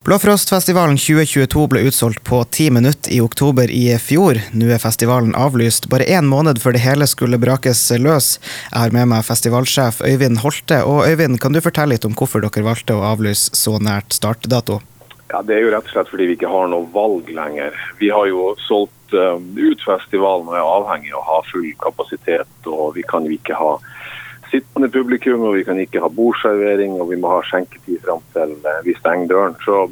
Blåfrostfestivalen 2022 ble utsolgt på ti minutter i oktober i fjor. Nå er festivalen avlyst, bare én måned før det hele skulle brakes løs. Jeg har med meg festivalsjef Øyvind Holte. Og Øyvind, kan du fortelle litt om hvorfor dere valgte å avlyse så nært startdato? Ja, Det er jo rett og slett fordi vi ikke har noe valg lenger. Vi har jo solgt uh, ut festivalen og er avhengig av å ha full kapasitet. Og vi kan jo ikke ha sittende publikum, og vi kan ikke ha bordservering, og vi må ha skjenketid fram til eh, vi stenger døren. Så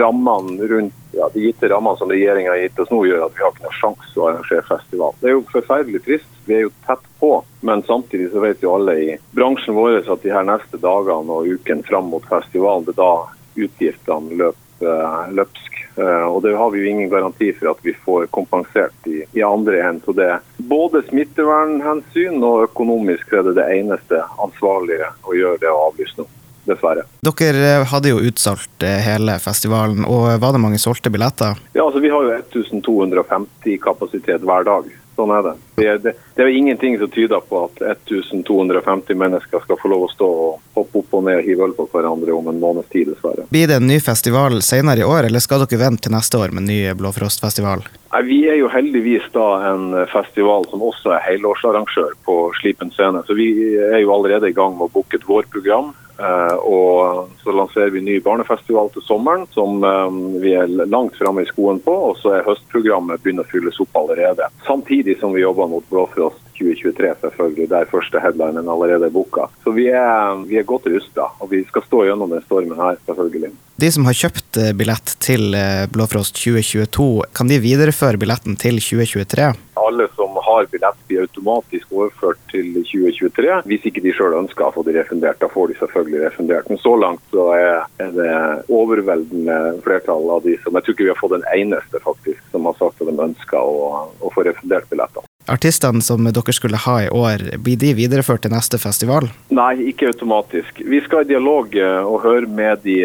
rammene rundt, ja, De gitte rammene som regjeringa har gitt oss nå, gjør at vi har ikke noen sjanse å arrangere festival. Det er jo forferdelig trist. Vi er jo tett på, men samtidig så vet jo alle i bransjen vår at de her neste dagene og uken fram mot festivalen, det er da utgiftene løper uh, løpsk. Uh, og det har vi jo ingen garanti for at vi får kompensert i, i andre enden. Så det både smittevernhensyn og økonomisk er det det eneste ansvarlige å gjøre det å avlyse nå. Dessverre. Dere eh, hadde jo utsolgt hele festivalen, og var det mange solgte billetter? Ja, altså Vi har jo 1250 kapasitet hver dag. Sånn er det. Det, det. det, er jo ingenting som tyder på at 1250 mennesker skal få lov å stå og hoppe opp og ned og hive øl på hverandre om en måneds tid, dessverre. Blir det en ny festival senere i år, eller skal dere vente til neste år med en ny Blåfrostfestival? Vi er jo heldigvis da en festival som også er helårsarrangør på Slipen scene. Så vi er jo allerede i gang med å booke et vårprogram. Uh, og så lanserer vi ny barnefestival til sommeren, som um, vi er langt framme i skoen på. Og så er høstprogrammet begynner å fylles opp allerede. Samtidig som vi jobber mot Blåfrost 2023, selvfølgelig, der første headlinen allerede er booka. Så vi er, vi er godt rusta, og vi skal stå gjennom den stormen her, selvfølgelig. De som har kjøpt billett til Blåfrost 2022, kan de videreføre billetten til 2023? Alle som har billett, blir automatisk overført til 2023. Hvis ikke de sjøl ønsker å få det refundert, da får de selvfølgelig refundert. Men så langt så er det overveldende flertall av de som Jeg tror ikke vi har fått en eneste faktisk som har sagt at de ønsker å, å få refundert billettene. Artistene som dere skulle ha i år, blir de videreført til neste festival? Nei, ikke automatisk. Vi skal i dialog og høre med de.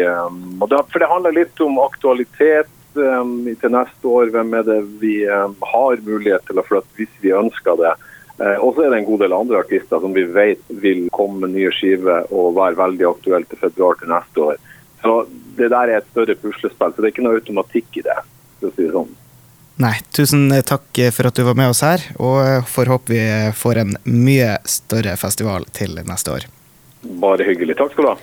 For det handler litt om aktualitet til neste år. Hvem er det vi um, har mulighet til å flytte hvis vi ønsker det. Uh, og så er det en god del andre artister som vi vet vil komme med nye skiver og være veldig aktuelle til februar til neste år. Så det der er et større puslespill, så det er ikke noe automatikk i det. for å si det sånn. Nei, tusen takk for at du var med oss her, og får håpe vi får en mye større festival til neste år. Bare hyggelig. Takk skal du ha.